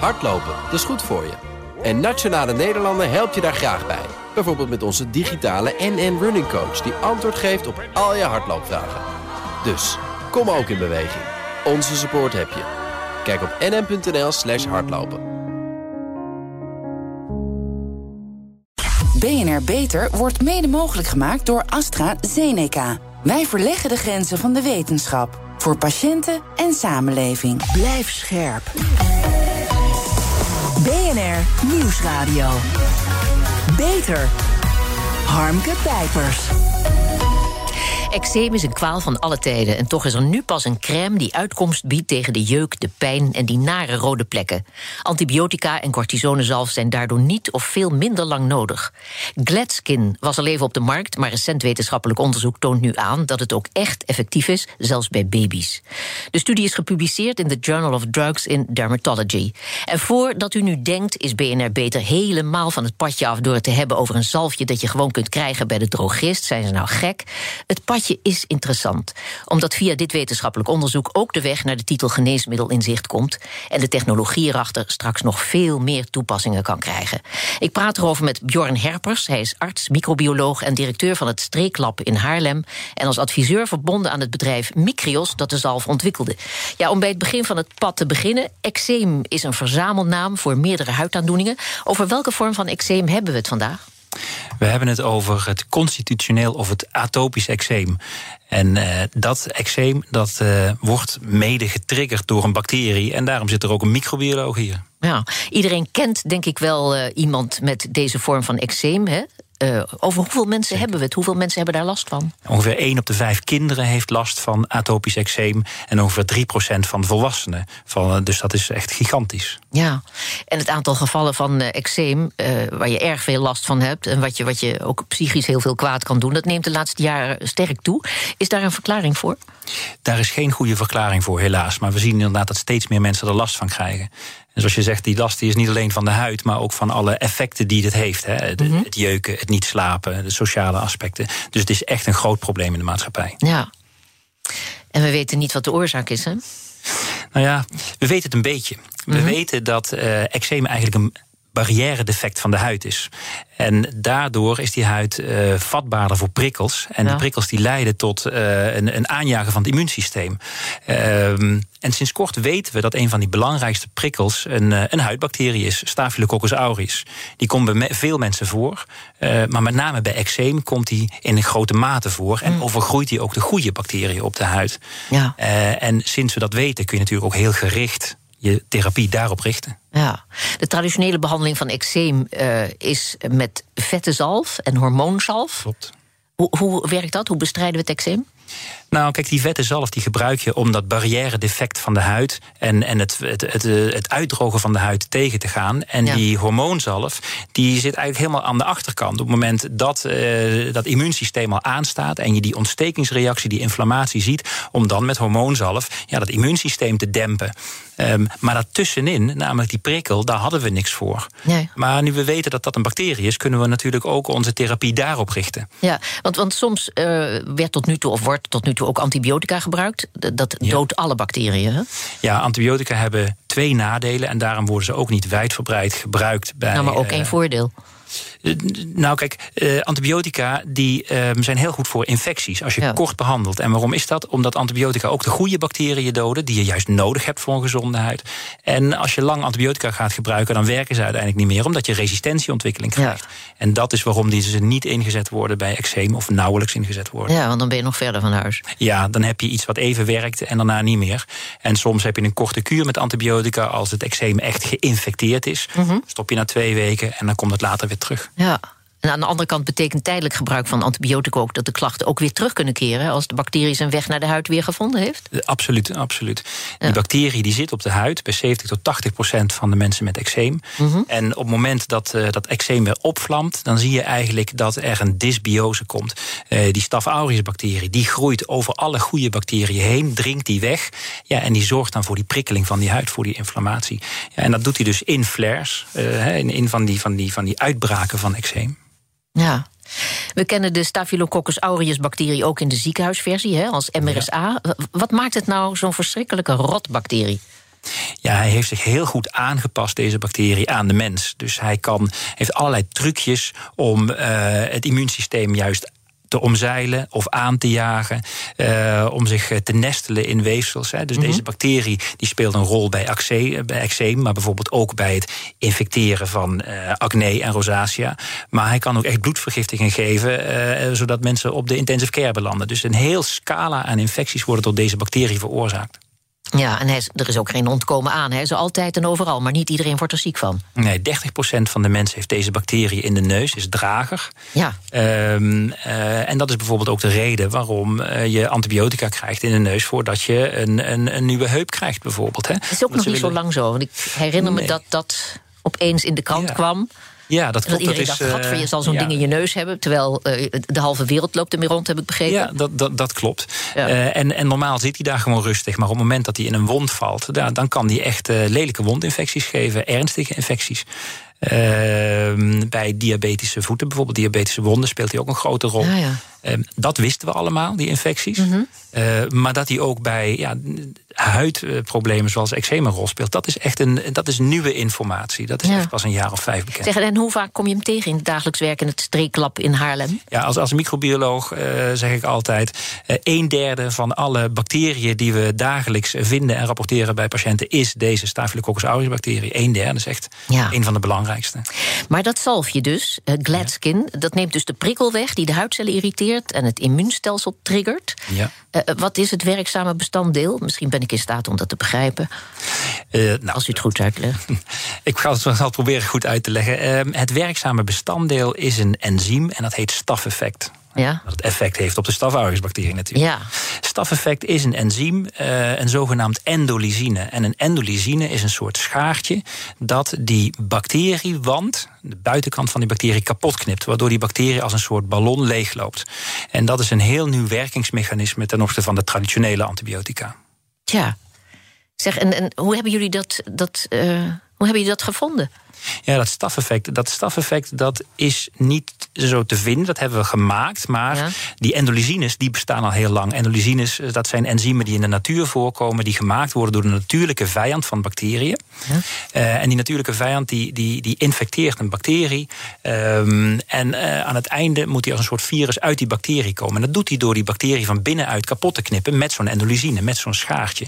Hardlopen, dat is goed voor je. En Nationale Nederlanden helpt je daar graag bij. Bijvoorbeeld met onze digitale NN Running Coach... die antwoord geeft op al je hardloopvragen. Dus, kom ook in beweging. Onze support heb je. Kijk op nn.nl slash hardlopen. BNR Beter wordt mede mogelijk gemaakt door AstraZeneca. Wij verleggen de grenzen van de wetenschap. Voor patiënten en samenleving. Blijf scherp. BNR Nieuwsradio. Beter. Harmke Pijpers. Eczeem is een kwaal van alle tijden. En toch is er nu pas een crème die uitkomst biedt tegen de jeuk, de pijn en die nare rode plekken. Antibiotica en cortisonezalf zijn daardoor niet of veel minder lang nodig. Gladskin was al even op de markt, maar recent wetenschappelijk onderzoek toont nu aan dat het ook echt effectief is, zelfs bij baby's. De studie is gepubliceerd in the Journal of Drugs in Dermatology. En voordat u nu denkt, is BNR beter helemaal van het padje af door het te hebben over een zalfje dat je gewoon kunt krijgen bij de drogist. Zijn ze nou gek? Het padje is interessant, omdat via dit wetenschappelijk onderzoek ook de weg naar de titel geneesmiddel in zicht komt en de technologie erachter straks nog veel meer toepassingen kan krijgen. Ik praat erover met Bjorn Herpers. Hij is arts, microbioloog en directeur van het Streeklab in Haarlem en als adviseur verbonden aan het bedrijf Micrios dat de zalf ontwikkelde. Ja, om bij het begin van het pad te beginnen, eczeem is een verzamelnaam voor meerdere huidaandoeningen. Over welke vorm van eczeem hebben we het vandaag? We hebben het over het constitutioneel of het atopisch eczeem. En uh, dat eczeem dat, uh, wordt mede getriggerd door een bacterie. En daarom zit er ook een microbioloog hier. Ja, iedereen kent denk ik wel uh, iemand met deze vorm van eczeem. Hè? Uh, over hoeveel mensen Zeker. hebben we het? Hoeveel mensen hebben daar last van? Ongeveer 1 op de 5 kinderen heeft last van atopisch eczeem. En ongeveer 3% van volwassenen. Van, dus dat is echt gigantisch. Ja, en het aantal gevallen van uh, eczeem, uh, waar je erg veel last van hebt. en wat je, wat je ook psychisch heel veel kwaad kan doen. dat neemt de laatste jaren sterk toe. Is daar een verklaring voor? Daar is geen goede verklaring voor, helaas. Maar we zien inderdaad dat steeds meer mensen er last van krijgen. En zoals je zegt, die last die is niet alleen van de huid, maar ook van alle effecten die het heeft. Hè. De, mm -hmm. Het jeuken, het niet slapen, de sociale aspecten. Dus het is echt een groot probleem in de maatschappij. Ja. En we weten niet wat de oorzaak is, hè? Nou ja, we weten het een beetje. We mm -hmm. weten dat uh, eczeem eigenlijk een barrière defect van de huid is. En daardoor is die huid uh, vatbaarder voor prikkels. En ja. die prikkels die leiden tot uh, een, een, aanjagen van het immuunsysteem. Um, en sinds kort weten we dat een van die belangrijkste prikkels een, uh, een huidbacterie is, Staphylococcus aureus. Die komt bij me veel mensen voor, maar met name bij eczeem komt die in een grote mate voor en mm. overgroeit die ook de goede bacteriën op de huid. Ja. en sinds we dat weten kun je natuurlijk ook heel gericht je therapie daarop richten. Ja, de traditionele behandeling van eczeem uh, is met vette zalf en hormoonzalf. Klopt. Hoe, hoe werkt dat? Hoe bestrijden we het eczeem? Nou, kijk, die vette zalf die gebruik je om dat barrière defect van de huid en, en het, het, het, het uitdrogen van de huid tegen te gaan. En ja. die hormoonzalf, die zit eigenlijk helemaal aan de achterkant. Op het moment dat uh, dat immuunsysteem al aanstaat en je die ontstekingsreactie, die inflammatie ziet, om dan met hormoonzalf ja, dat immuunsysteem te dempen. Um, maar daartussenin, namelijk die prikkel, daar hadden we niks voor. Nee. Maar nu we weten dat dat een bacterie is, kunnen we natuurlijk ook onze therapie daarop richten. Ja, want, want soms uh, werd tot nu toe, of wordt tot nu toe ook antibiotica gebruikt. Dat doodt ja. alle bacteriën. Hè? Ja, antibiotica hebben twee nadelen en daarom worden ze ook niet wijdverbreid gebruikt bij. Nou, maar ook één uh, voordeel. Nou, kijk, uh, antibiotica die, uh, zijn heel goed voor infecties als je ja. kort behandelt. En waarom is dat? Omdat antibiotica ook de goede bacteriën doden, die je juist nodig hebt voor een gezonde huid. En als je lang antibiotica gaat gebruiken, dan werken ze uiteindelijk niet meer, omdat je resistentieontwikkeling krijgt. Ja. En dat is waarom die ze niet ingezet worden bij eczeem of nauwelijks ingezet worden. Ja, want dan ben je nog verder van huis. Ja, dan heb je iets wat even werkt en daarna niet meer. En soms heb je een korte kuur met antibiotica als het eczeem echt geïnfecteerd is. Mm -hmm. Stop je na twee weken en dan komt het later weer terug. Ja. En aan de andere kant betekent tijdelijk gebruik van antibiotica ook dat de klachten ook weer terug kunnen keren als de bacterie zijn weg naar de huid weer gevonden heeft? Absoluut, absoluut. Ja. Die bacterie die zit op de huid bij 70 tot 80 procent van de mensen met eczeem. Mm -hmm. En op het moment dat uh, dat eczeem weer opvlamt, dan zie je eigenlijk dat er een dysbiose komt. Uh, die Staph aureus bacterie die groeit over alle goede bacteriën heen, dringt die weg. Ja, en die zorgt dan voor die prikkeling van die huid, voor die inflammatie. Ja, en dat doet hij dus in flares, uh, in, in van, die, van, die, van die uitbraken van eczeem. Ja. We kennen de Staphylococcus aureus bacterie ook in de ziekenhuisversie hè, als MRSA. Ja. Wat maakt het nou zo'n verschrikkelijke rotbacterie? Ja, hij heeft zich heel goed aangepast, deze bacterie, aan de mens. Dus hij kan, heeft allerlei trucjes om uh, het immuunsysteem juist te omzeilen of aan te jagen, uh, om zich te nestelen in weefsels. Hè. Dus mm -hmm. deze bacterie die speelt een rol bij, acne, bij eczeem, maar bijvoorbeeld ook bij het infecteren van uh, acne en rosacea. Maar hij kan ook echt bloedvergiftiging geven, uh, zodat mensen op de intensive care belanden. Dus een heel scala aan infecties worden door deze bacterie veroorzaakt. Ja, en hij is, er is ook geen ontkomen aan. Hij is altijd en overal, maar niet iedereen wordt er ziek van. Nee, 30% van de mensen heeft deze bacterie in de neus, is drager. Ja. Um, uh, en dat is bijvoorbeeld ook de reden waarom uh, je antibiotica krijgt in de neus... voordat je een, een, een nieuwe heup krijgt, bijvoorbeeld. Hè. Het is ook nog niet willen... zo lang zo. Want ik herinner me Nee. dat dat opeens in de krant Ja. kwam. Ja, dat Dat klopt. iedereen dat dacht, is, gadver, eh, je zal zo'n ja. ding in je neus hebben... terwijl eh, de halve wereld loopt ermee rond, heb ik begrepen. Ja, dat, dat, dat klopt. Ja. Eh, en, en normaal zit hij daar gewoon rustig. Maar op het moment dat hij in een wond valt, da- dan kan hij echt lelijke wondinfecties geven, ernstige infecties. Ehm, bij diabetische voeten, bijvoorbeeld diabetische wonden, speelt hij ook een grote rol. Ja, ja. Dat wisten we allemaal, die infecties. Mhm. Eh, maar dat hij ook bij ja, huidproblemen zoals eczeem een rol speelt, dat is echt een, dat is nieuwe informatie. Dat is Ja. echt pas een jaar of vijf bekend. Zeg, en hoe vaak kom je hem tegen in het dagelijks werk in het streeklab in Haarlem? Ja, als, als microbioloog eh, zeg ik altijd: eh, een derde van alle bacteriën die we dagelijks vinden en rapporteren bij patiënten is deze Staphylococcus aureus bacterie. Een derde is echt Ja. een van de belangrijkste. Maar dat zalfje dus, uh, Gladskin, dat neemt dus de prikkel weg die de huidcellen irriteert en het immuunstelsel triggert. Ja. Uh, wat is het werkzame bestanddeel? Misschien ben ik in staat om dat te begrijpen, Eh, nou, als u het goed uitlegt. Ik ga het wel proberen goed uit te leggen. Ehm, het werkzame bestanddeel is een enzym en dat heet stafeffect. Ja? Dat het effect heeft op de Staph aureus bacterie natuurlijk. Ja. Stafeffect is een enzym, eh, een zogenaamd endolysine. En een endolysine is een soort schaartje dat die bacteriewand, de buitenkant van die bacterie, kapot knipt. Waardoor die bacterie als een soort ballon leegloopt. En dat is een heel nieuw werkingsmechanisme ten opzichte van de traditionele antibiotica. Tja. Zeg, en, en hoe hebben jullie dat, dat, uh, hoe hebben jullie dat gevonden? Ja, dat stafeffect, dat stafeffect dat is niet zo te vinden. Dat hebben we gemaakt. Maar Ja. die endolysines die bestaan al heel lang. Endolysines, eh, dat zijn enzymen die in de natuur voorkomen... die gemaakt worden door de natuurlijke vijand van bacteriën. Ja. Uh, en die natuurlijke vijand die, die, die infecteert een bacterie. Um, en uh, aan het einde moet hij als een soort virus uit die bacterie komen. En dat doet hij door die bacterie van binnenuit kapot te knippen... met zo'n endolysine, met zo'n schaartje.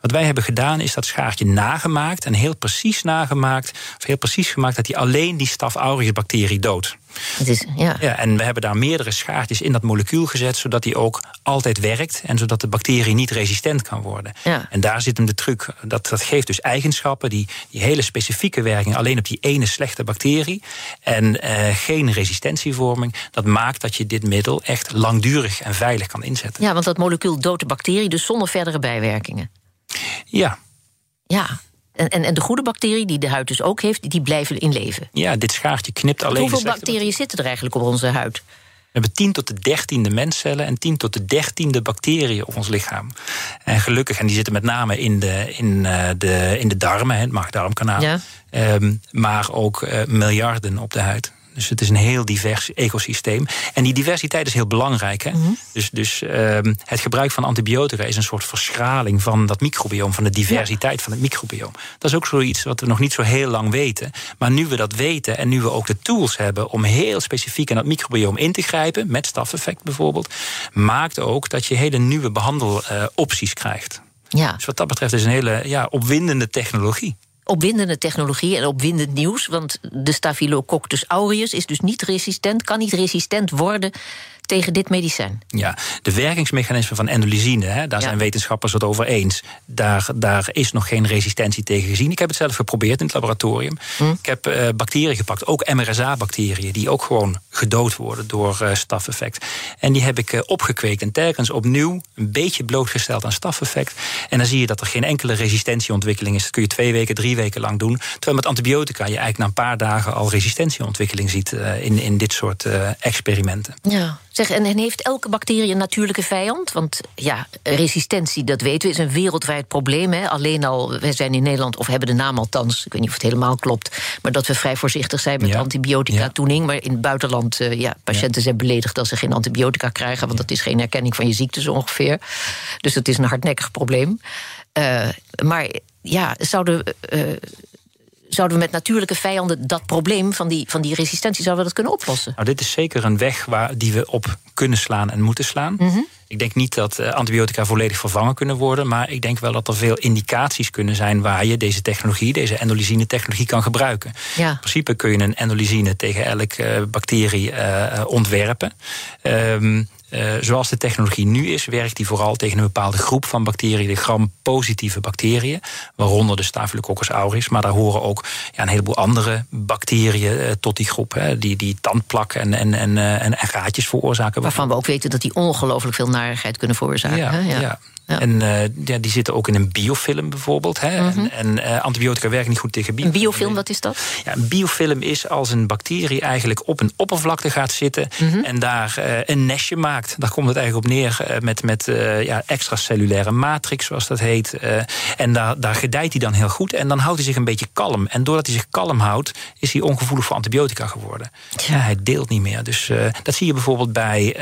Wat wij hebben gedaan is dat schaartje nagemaakt... en heel precies nagemaakt, of heel precies gemaakt... dat hij alleen die Staph aureus bacterie doodt. Is, ja. Ja, en we hebben daar meerdere schaartjes in dat molecuul gezet, zodat die ook altijd werkt en zodat de bacterie niet resistent kan worden. Ja. En daar zit hem de truc. Dat, dat geeft dus eigenschappen, die, die hele specifieke werking alleen op die ene slechte bacterie en uh, geen resistentievorming. Dat maakt dat je dit middel echt langdurig en veilig kan inzetten. ja, want dat molecuul doodt de bacterie dus zonder verdere bijwerkingen. Ja, Ja. En, en, en de goede bacteriën, die de huid dus ook heeft, die blijven in leven. ja dit schaartje knipt alleen. Hoeveel bacteriën zitten er eigenlijk op onze huid? We hebben 10 tot de 13e menscellen en 10 tot de 13e bacteriën op ons lichaam. En gelukkig, en die zitten met name in de, in, uh, de, in de darmen, het maag-darmkanaal. Ja. Um, maar ook uh, miljarden op de huid. Dus het is een heel divers ecosysteem. En die diversiteit is heel belangrijk. Hè? Mhm. Mm -hmm. Dus, dus um, het gebruik van antibiotica is een soort verschraling van dat microbioom, van de diversiteit ja. van het microbioom. Dat is ook zoiets wat we nog niet zo heel lang weten. Maar nu we dat weten en nu we ook de tools hebben om heel specifiek in dat microbioom in te grijpen, met stafeffect bijvoorbeeld, maakt ook dat je hele nieuwe behandelopties uh, krijgt. Ja. Dus wat dat betreft is een hele ja, opwindende technologie opwindende technologie en opwindend nieuws. Want de Staphylococcus aureus is dus niet resistent, kan niet resistent worden tegen dit medicijn. Ja, de werkingsmechanismen van endolysine, hè, daar ja. zijn wetenschappers het over eens. Daar, daar is nog geen resistentie tegen gezien. Ik heb het zelf geprobeerd in het laboratorium. Hm. Ik heb uh, bacteriën gepakt, ook MRSA-bacteriën, die ook gewoon gedood worden door uh, stafeffect. En die heb ik uh, opgekweekt en telkens opnieuw een beetje blootgesteld aan stafeffect. En dan zie je dat er geen enkele resistentieontwikkeling is. Dat kun je twee weken, drie weken lang doen. Terwijl met antibiotica je eigenlijk na een paar dagen al resistentieontwikkeling ziet in, in dit soort experimenten. Ja. Zeg, en, en heeft elke bacterie een natuurlijke vijand? Want ja, resistentie, dat weten we, is een wereldwijd probleem. Hè? Alleen al, wij zijn in Nederland, of hebben de naam althans, ik weet niet of het helemaal klopt, maar dat we vrij voorzichtig zijn met Ja. antibiotica-toening. Maar in het buitenland, uh, ja, patiënten zijn beledigd als ze geen antibiotica krijgen, want dat is geen erkenning van je ziekte zo ongeveer. Dus dat is een hardnekkig probleem. maar ja, zouden zouden we met natuurlijke vijanden dat probleem van die, van die resistentie zouden we dat kunnen oplossen? Nou, dit is zeker een weg waar, die we op kunnen slaan en moeten slaan. Mhm. Ik denk niet dat eh, antibiotica volledig vervangen kunnen worden, maar ik denk wel dat er veel indicaties kunnen zijn waar je deze technologie, deze endolysine technologie kan gebruiken. Ja. In principe kun je een endolysine tegen elke uh, bacterie uh, ontwerpen. Um, uh, zoals de technologie nu is, werkt die vooral tegen een bepaalde groep van bacteriën, de gram-positieve bacteriën, waaronder de Staphylococcus aureus. Maar daar horen ook ja, een heleboel andere bacteriën uh, tot die groep, hè, die, die tandplak en, en, en, uh, en, gaatjes veroorzaken. Waarvan we ook weten dat die ongelooflijk veel narigheid kunnen veroorzaken. Ja, hè? ja. ja. En uh, ja, die zitten ook in een biofilm bijvoorbeeld. Hè. En, mhm. en uh, antibiotica werken niet goed tegen biofilm. Een biofilm, wat is dat? Ja, een biofilm is als een bacterie eigenlijk op een oppervlakte gaat zitten... Mhm. en daar uh, een nestje maakt. Daar komt het eigenlijk op neer met, met ja, extracellulaire matrix, zoals dat heet. en daar, daar gedijt hij dan heel goed. En dan houdt hij zich een beetje kalm. En doordat hij zich kalm houdt, is hij ongevoelig voor antibiotica geworden. Ja, hij deelt niet meer. Dus dat zie je bijvoorbeeld bij...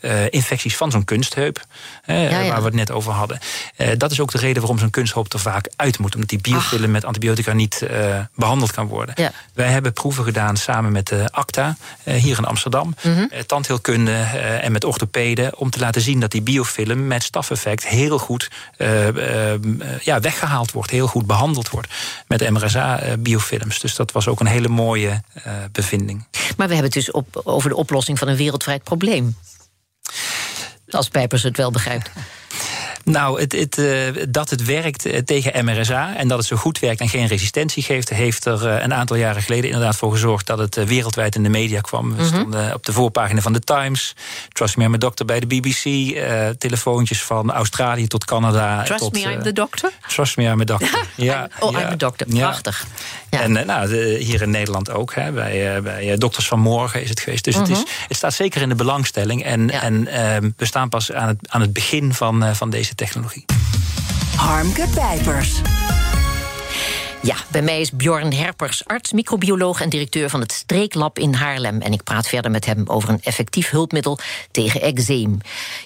Uh, infecties van zo'n kunstheup, waar we het net over hadden. Uh, dat is ook de reden waarom zo'n kunstheup er vaak uit moet. Omdat die biofilm met antibiotica niet behandeld kan worden. Ja. Wij hebben proeven gedaan samen met de ACTA hier in Amsterdam. Mm -hmm. tandheelkunde en met orthopeden. Om te laten zien dat die biofilm met stafeffect heel goed ja, weggehaald wordt. Heel goed behandeld wordt met MRSA-biofilms. Dus dat was ook een hele mooie bevinding. Maar we hebben het dus op, over de oplossing van een wereldwijd probleem. Als Pijpers het wel begrijpt. Nou, het, het, uh, dat het werkt eh, tegen MRSA en dat het zo goed werkt en geen resistentie geeft, heeft er uh, een aantal jaren geleden inderdaad voor gezorgd dat het wereldwijd in de media kwam. We mm -hmm. stonden op de voorpagina van de Times, Trust Me I'm a Doctor bij de BBC, telefoontjes van Australië tot Canada. Trust tot, Me I'm the Doctor? Trust Me I'm a Doctor. ja, oh, ja. I'm a Doctor. Prachtig. Ja. En nou, de, hier in Nederland ook, hè, bij, bij Dokters van Morgen is het geweest. Dus het, is, mhm. het staat zeker in de belangstelling. En, en ehm, we staan pas aan het, aan het begin van, van deze technologie. Harmke Pijpers. Ja, bij mij is Bjorn Herpers, arts, microbioloog en directeur van het Streeklab in Haarlem. En ik praat verder met hem over een effectief hulpmiddel tegen eczeem.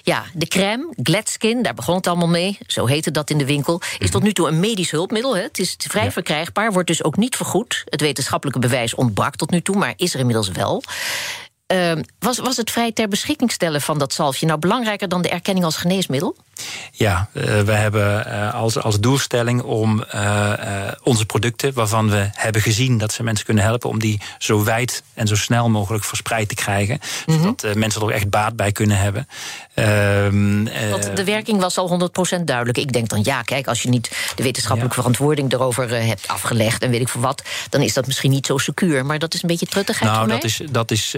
Ja, de crème, Gladskin, daar begon het allemaal mee, zo heette dat in de winkel, is tot nu toe een medisch hulpmiddel. Hè. Het is vrij verkrijgbaar, wordt dus ook niet vergoed. Het wetenschappelijke bewijs ontbrak tot nu toe, maar is er inmiddels wel. Uh, was, was het vrij ter beschikking stellen van dat zalfje nou belangrijker dan de erkenning als geneesmiddel? Ja, uh, we hebben uh, als, als doelstelling om uh, onze producten, waarvan we hebben gezien dat ze mensen kunnen helpen, om die zo wijd en zo snel mogelijk verspreid te krijgen. Mm -hmm. Zodat mensen er ook echt baat bij kunnen hebben. Ehm, Want de werking was al 100% duidelijk. Ik denk dan, ja, kijk, als je niet de wetenschappelijke ja. verantwoording erover hebt afgelegd en weet ik voor wat, dan is dat misschien niet zo secuur. Maar dat is een beetje truttigheid. Nou, dat is, dat is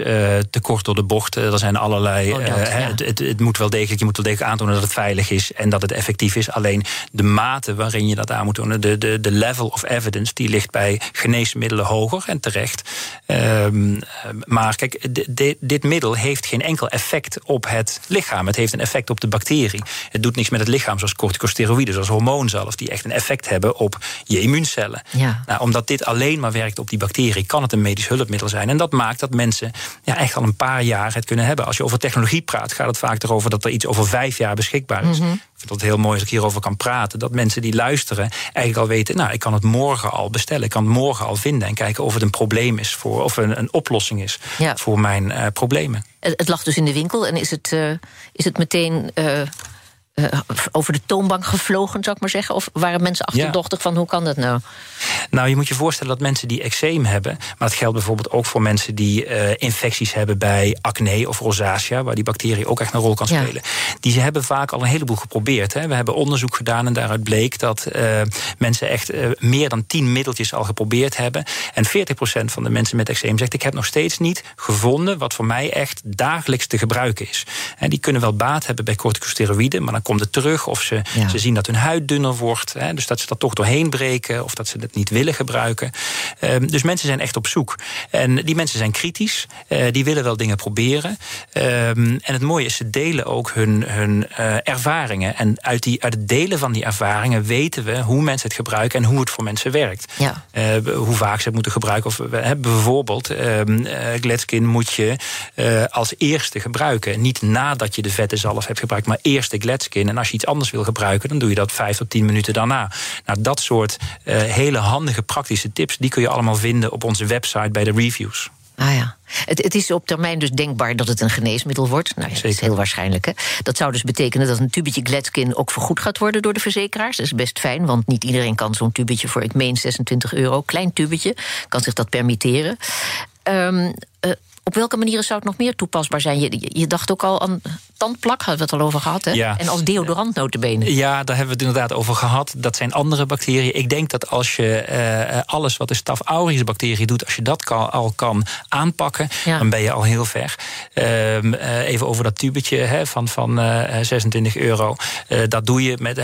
te kort door de bocht. Er zijn allerlei. Oh, dat, ja. het, het, het, moet wel degelijk, je moet wel degelijk aantonen dat het veilig is en dat het effectief is. Alleen de mate waarin je dat aan moet tonen, de, de, de level of evidence, die ligt bij geneesmiddelen hoger en terecht. Um, maar kijk, dit, dit middel heeft geen enkel effect op het lichaam. Het heeft een effect op de bacterie. Het doet niks met het lichaam, zoals corticosteroïden, zoals hormoonzalf, die echt een effect hebben op je immuuncellen. Ja. Nou, omdat dit alleen maar werkt op die bacterie, kan het een medisch hulpmiddel zijn. En dat maakt dat mensen ja, echt al een paar jaar het kunnen hebben. Als je over technologie praat, gaat het vaak erover dat er iets over vijf jaar beschikbaar is. -hmm. Ik vind het heel mooi als ik hierover kan praten. Dat mensen die luisteren eigenlijk al weten... nou, ik kan het morgen al bestellen. Ik kan het morgen al vinden en kijken of het een probleem is... Voor, of een, een oplossing is ja. voor mijn uh, problemen. Het lag dus in de winkel en is het, uh, is het meteen... Uh uh, over de toonbank gevlogen, zou ik maar zeggen? Of waren mensen achterdochtig ja. van hoe kan dat nou? Nou, je moet je voorstellen dat mensen die eczeem hebben... maar dat geldt bijvoorbeeld ook voor mensen die uh, infecties hebben... bij acne of rosacea, waar die bacterie ook echt een rol kan spelen. Ja. Die hebben vaak al een heleboel geprobeerd. Hè. We hebben onderzoek gedaan en daaruit bleek... dat uh, mensen echt meer dan tien middeltjes al geprobeerd hebben. En 40% van de mensen met eczeem zegt... ik heb nog steeds niet gevonden wat voor mij echt dagelijks te gebruiken is. En die kunnen wel baat hebben bij corticosteroïden... maar dan komt het terug. Of ze, ja. ze zien dat hun huid dunner wordt. Hè, dus dat ze dat toch doorheen breken. Of dat ze het niet willen gebruiken. Ehm, dus mensen zijn echt op zoek. En die mensen zijn kritisch, die willen wel dingen proberen. Ehm, en het mooie is, ze delen ook hun, hun ervaringen. En uit, die, uit het delen van die ervaringen weten we hoe mensen het gebruiken en hoe het voor mensen werkt. Ja. hoe vaak ze het moeten gebruiken. Of, bijvoorbeeld, Gletskin moet je als eerste gebruiken. Niet nadat je de vette zalf hebt gebruikt, maar eerst de Gletskin. En als je iets anders wil gebruiken, dan doe je dat vijf tot tien minuten daarna. Nou, dat soort uh, hele handige praktische tips, die kun je allemaal vinden op onze website bij de reviews. Ah ja. Het, het, is op termijn dus denkbaar dat het een geneesmiddel wordt. Nou, ja, dat is heel waarschijnlijk. Hè? Dat zou dus betekenen dat een tubetje Gletskin ook vergoed gaat worden door de verzekeraars. Dat is best fijn, want niet iedereen kan zo'n tubetje voor, ik meen, 26 euro. Klein tubetje, kan zich dat permitteren. Um, op welke manieren zou het nog meer toepasbaar zijn? Je, je dacht ook al aan tandplak, hadden we het al over gehad. Hè? Ja. En als deodorant notabene. Ja, daar hebben we het inderdaad over gehad. Dat zijn andere bacteriën. Ik denk dat als je uh, alles wat de Staph aureus bacterie doet... als je dat kan, al kan aanpakken, dan ben je al heel ver. Uh, even over dat tubetje hè, van, van 26 euro. dat doe je met...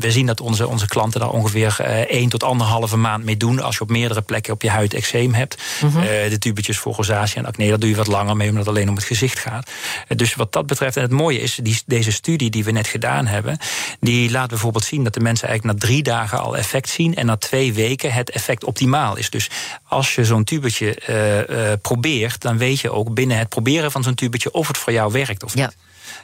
we zien dat onze, onze klanten daar ongeveer 1 tot anderhalve maand mee doen... als je op meerdere plekken op je huid eczeem hebt. Mm de tubetjes voor rosacea en acne Nee, dat doe je wat langer mee, omdat het alleen om het gezicht gaat. Dus wat dat betreft, en het mooie is, die, deze studie die we net gedaan hebben, die laat bijvoorbeeld zien dat de mensen eigenlijk na drie dagen al effect zien en na twee weken het effect optimaal is. Dus als je zo'n tubetje uh, uh, probeert, dan weet je ook binnen het proberen van zo'n tubetje of het voor jou werkt of niet.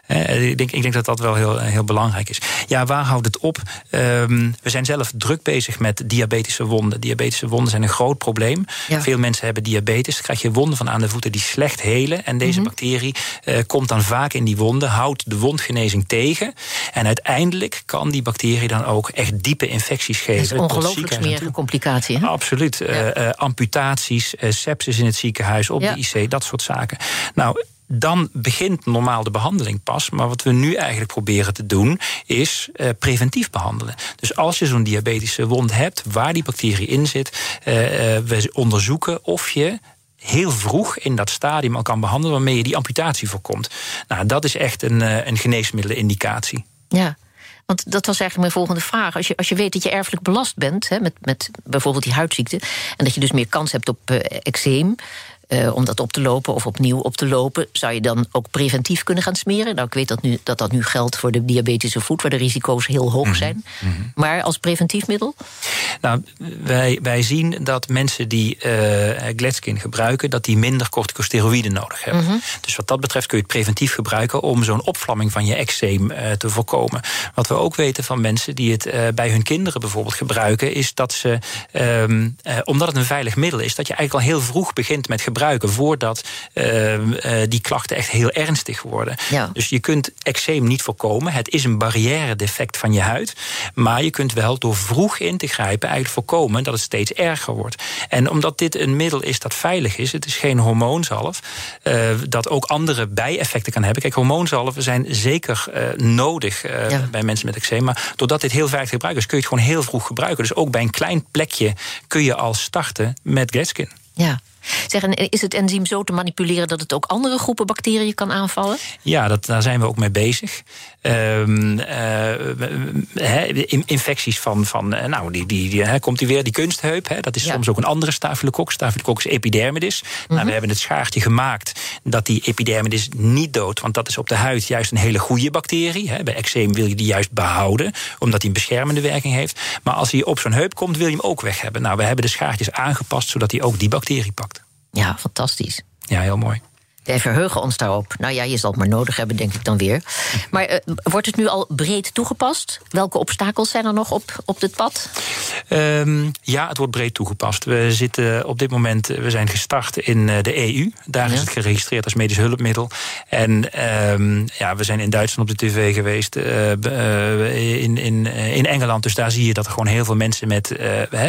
Ik, denk, ik denk dat dat wel heel, heel belangrijk is. Ja, waar houdt het op? Um, we zijn zelf druk bezig met diabetische wonden. Diabetische wonden zijn een groot probleem. Veel mensen hebben diabetes. Dan krijg je wonden van aan de voeten die slecht helen. En deze mhm. bacterie uh, komt dan vaak in die wonden, houdt de wondgenezing tegen. En uiteindelijk kan die bacterie dan ook echt diepe infecties geven. Dat is ongelooflijk smerige complicatie. Hè? Absoluut. Ja. Uh, uh, amputaties, sepsis in het ziekenhuis, op de IC, dat soort zaken. Nou, dan begint normaal de behandeling pas. Maar wat we nu eigenlijk proberen te doen, is uh, preventief behandelen. Dus als je zo'n diabetische wond hebt, waar die bacterie in zit, uh, we onderzoeken of je heel vroeg in dat stadium al kan behandelen waarmee je die amputatie voorkomt. Nou, dat is echt een, een geneesmiddelindicatie. Ja. Want dat was eigenlijk mijn volgende vraag. Als je, als je weet dat je erfelijk belast bent hè, met, met bijvoorbeeld die huidziekte. en dat je dus meer kans hebt op uh, eczeem. Uh, om dat op te lopen of opnieuw op te lopen, zou je dan ook preventief kunnen gaan smeren? Nou, ik weet dat nu, dat, dat nu geldt voor de diabetische voet, waar de risico's heel hoog mhm. zijn. Mm -hmm. Maar als preventief middel? Nou, wij, wij zien dat mensen die uh, Gletskin gebruiken, dat die minder corticosteroïden nodig hebben. Mm -hmm. Dus wat dat betreft kun je het preventief gebruiken om zo'n opvlamming van je eczeem uh, te voorkomen. Wat we ook weten van mensen die het uh, bij hun kinderen bijvoorbeeld gebruiken, is dat ze, um, omdat het een veilig middel is, dat je eigenlijk al heel vroeg begint met gebruiken gebruiken voordat uh, die klachten echt heel ernstig worden. Ja. Dus je kunt eczeem niet voorkomen. Het is een barrière defect van je huid. Maar je kunt wel door vroeg in te grijpen eigenlijk voorkomen dat het steeds erger wordt. En omdat dit een middel is dat veilig is, het is geen hormoonzalf, uh, dat ook andere bijeffecten kan hebben. Kijk, hormoonzalven zijn zeker uh, nodig ja. bij mensen met eczeem. Maar doordat dit heel veilig te gebruiken is, kun je het gewoon heel vroeg gebruiken. Dus ook bij een klein plekje kun je al starten met Gletskin. Ja. Zeg, is het enzym zo te manipuleren dat het ook andere groepen bacteriën kan aanvallen? Ja, dat, daar zijn we ook mee bezig. Um, uh, infecties van, van uh, nou, die, die, die he, komt die weer, die kunstheup. He, dat is ja. soms ook een andere staphylococcus. Staphylococcus epidermidis. Mm -hmm. nou, we mhm. hebben het schaartje gemaakt dat die epidermidis niet doodt. Want dat is op de huid juist een hele goede bacterie. Bij eczeem wil je die juist behouden, omdat die een beschermende werking heeft. Maar als hij op zo'n heup komt, wil je hem ook weg hebben. Nou, we hebben de schaartjes aangepast, zodat hij ook die bacterie pakt. Ja, fantastisch. Ja, heel mooi. Wij verheugen ons daarop. Nou ja, je zal het maar nodig hebben, denk ik dan weer. Maar uh, wordt het nu al breed toegepast? Welke obstakels zijn er nog op, op dit pad? Um, ja, het wordt breed toegepast. We zitten op dit moment, we zijn gestart in eh, de EU. Daar ja. is het geregistreerd als medisch hulpmiddel. En um, ja, we zijn in Duitsland op de tv geweest, uh, uh, in, in, in Engeland. Dus daar zie je dat er gewoon heel veel mensen met,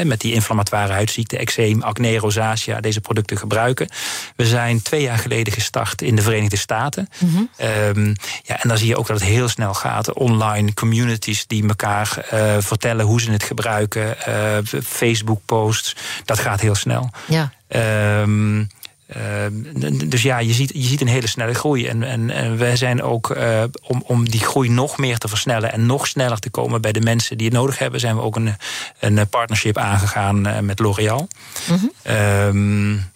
met die inflammatoire huidziekte, eczeem, acne, rosacea, deze producten gebruiken. We zijn twee jaar geleden gestart gestart in de Verenigde Staten. Mm -hmm. um, ja, en dan zie je ook dat het heel snel gaat. Online communities die elkaar uh, vertellen hoe ze het gebruiken. Uh, Facebook-posts, dat gaat heel snel. Ja. Um, dus ja, je ziet, je ziet een hele snelle groei. En, en, en wij zijn ook, om, om die groei nog meer te versnellen en nog sneller te komen bij de mensen die het nodig hebben, zijn we ook een, een partnership aangegaan met L'Oréal. Mm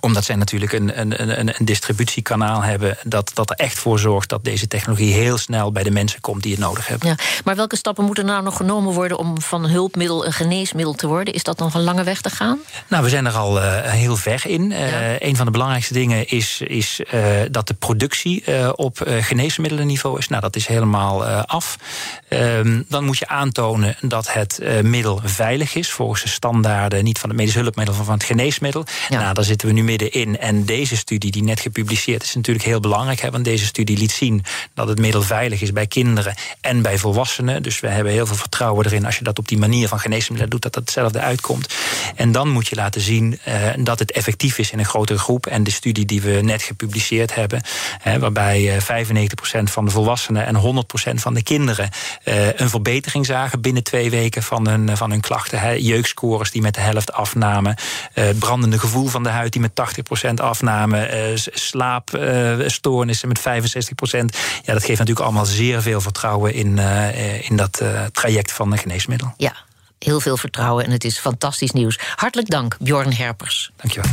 omdat zij natuurlijk een, een, een, een, distributiekanaal hebben dat, dat er echt voor zorgt dat deze technologie heel snel bij de mensen komt die het nodig hebben. Ja, maar welke stappen moeten nou nog genomen worden om van hulpmiddel een geneesmiddel te worden? Is dat nog een lange weg te gaan? Nou, we zijn er al uh, heel ver in. Ja. Uh, een van de belangrijkste dingen is, is uh, dat de productie op geneesmiddelenniveau is. Nou, dat is helemaal af. Ehm, dan moet je aantonen dat het middel veilig is volgens de standaarden, niet van het medisch hulpmiddel, maar van het geneesmiddel. Ja. Nou, daar zitten we nu middenin. En deze studie, die net gepubliceerd is, natuurlijk heel belangrijk. Hè, want deze studie liet zien dat het middel veilig is bij kinderen en bij volwassenen. Dus we hebben heel veel vertrouwen erin als je dat op die manier van geneesmiddelen doet, dat dat hetzelfde uitkomt. En dan moet je laten zien uh, dat het effectief is in een grotere groep. En de studie die we net gepubliceerd hebben, hè, waarbij 95% van de volwassenen en 100% van de kinderen uh, een verbetering zagen binnen twee weken van hun, van hun klachten. Hè. Jeukscores die met de helft afnamen, brandende gevoel van de huid die met 80% afname, uh, slaapstoornissen met 65%. Ja, dat geeft natuurlijk allemaal zeer veel vertrouwen in, uh, in dat uh, traject van een geneesmiddel. Ja, heel veel vertrouwen en het is fantastisch nieuws. Hartelijk dank, Bjorn Herpers. Dankjewel.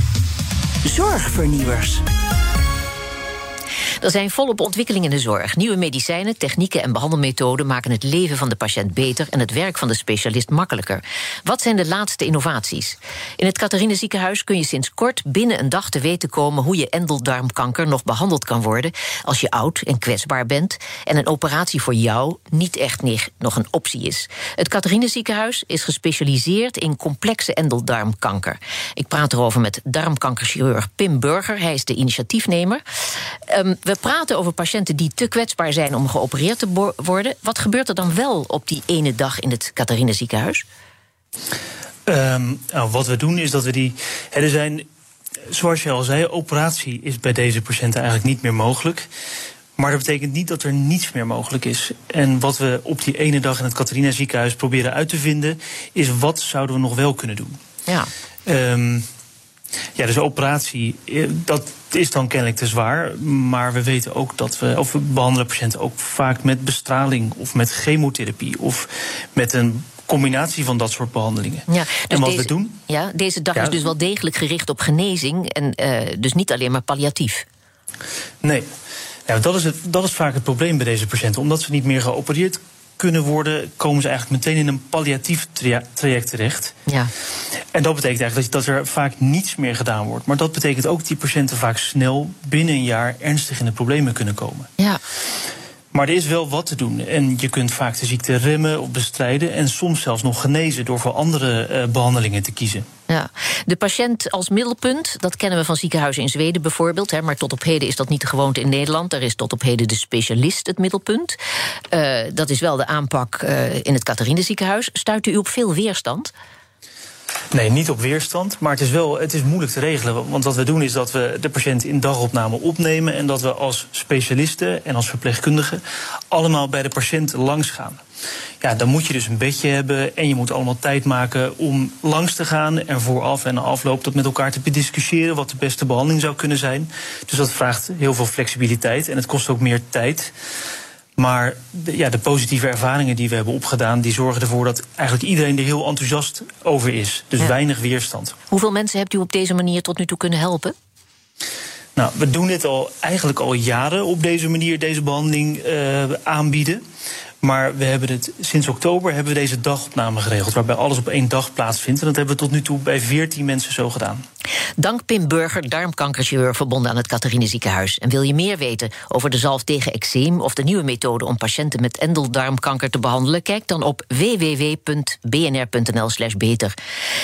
Zorgvernieuwers. Er zijn volop ontwikkelingen in de zorg. Nieuwe medicijnen, technieken en behandelmethoden maken het leven van de patiënt beter en het werk van de specialist makkelijker. Wat zijn de laatste innovaties? In het Catharine ziekenhuis kun je sinds kort binnen een dag te weten komen hoe je endeldarmkanker nog behandeld kan worden als je oud en kwetsbaar bent en een operatie voor jou niet echt nog een optie is. Het Catharine ziekenhuis is gespecialiseerd in complexe endeldarmkanker. Ik praat erover met darmkankerchirurg Pim Burger. Hij is de initiatiefnemer. Um, we praten over patiënten die te kwetsbaar zijn om geopereerd te worden. Wat gebeurt er dan wel op die ene dag in het Catharine ziekenhuis? Um, nou, wat we doen is dat we die. er zijn, zoals je al zei, operatie is bij deze patiënten eigenlijk niet meer mogelijk. Maar dat betekent niet dat er niets meer mogelijk is. En wat we op die ene dag in het Catharina ziekenhuis proberen uit te vinden, is wat zouden we nog wel kunnen doen. Ja. Um, ja, dus operatie, eh, dat is dan kennelijk te zwaar. Maar we weten ook dat we, of we behandelen patiënten ook vaak met bestraling of met chemotherapie of met een combinatie van dat soort behandelingen. Ja, dus en wat deze, we doen. Ja, deze dag is dus wel degelijk gericht op genezing en uh, dus niet alleen maar palliatief. Nee. Nou, dat, is het, dat is vaak het probleem bij deze patiënten. Omdat ze niet meer geopereerd kunnen worden, komen ze eigenlijk meteen in een palliatief traject terecht. Ja. En dat betekent eigenlijk dat er vaak niets meer gedaan wordt. Maar dat betekent ook dat die patiënten vaak snel binnen een jaar ernstig in de problemen kunnen komen. Ja. Maar er is wel wat te doen. En je kunt vaak de ziekte remmen of bestrijden. En soms zelfs nog genezen door voor andere uh, behandelingen te kiezen. Ja. De patiënt als middelpunt, dat kennen we van ziekenhuizen in Zweden bijvoorbeeld. Hè, maar tot op heden is dat niet de gewoonte in Nederland. Daar is tot op heden de specialist het middelpunt. Uh, dat is wel de aanpak uh, in het Catharine ziekenhuis. Stuit u op veel weerstand? Nee, niet op weerstand. Maar het is wel het is moeilijk te regelen. Want wat we doen is dat we de patiënt in dagopname opnemen. En dat we als specialisten en als verpleegkundigen allemaal bij de patiënt langs gaan. Ja, dan moet je dus een bedje hebben en je moet allemaal tijd maken om langs te gaan en vooraf en afloop dat met elkaar te bediscussiëren wat de beste behandeling zou kunnen zijn. Dus dat vraagt heel veel flexibiliteit en het kost ook meer tijd. Maar de, ja, de positieve ervaringen die we hebben opgedaan, die zorgen ervoor dat eigenlijk iedereen er heel enthousiast over is. Dus ja. weinig weerstand. Hoeveel mensen hebt u op deze manier tot nu toe kunnen helpen? Nou, we doen dit al eigenlijk al jaren op deze manier, deze behandeling uh, aanbieden. Maar we hebben het, sinds oktober hebben we deze dagopname geregeld, waarbij alles op één dag plaatsvindt. En dat hebben we tot nu toe bij 14 mensen zo gedaan. Dank Pim Burger, darmkankerchirurg verbonden aan het Catharine ziekenhuis. En wil je meer weten over de zalf tegen eczeem of de nieuwe methode om patiënten met endeldarmkanker te behandelen? Kijk dan op www.bnr.nl/slash beter.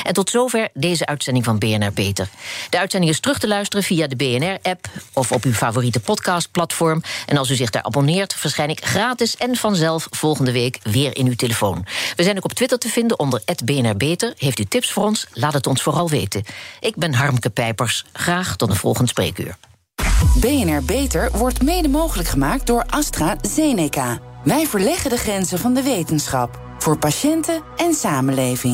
En tot zover deze uitzending van BNR Beter. De uitzending is terug te luisteren via de BNR-app of op uw favoriete podcastplatform. En als u zich daar abonneert, verschijn ik gratis en vanzelf volgende week weer in uw telefoon. We zijn ook op Twitter te vinden onder BNR Beter. Heeft u tips voor ons? Laat het ons vooral weten. Ik ben Harmke Pijpers. Graag tot een volgend spreekuur. BNR Beter wordt mede mogelijk gemaakt door AstraZeneca. Wij verleggen de grenzen van de wetenschap. Voor patiënten en samenleving.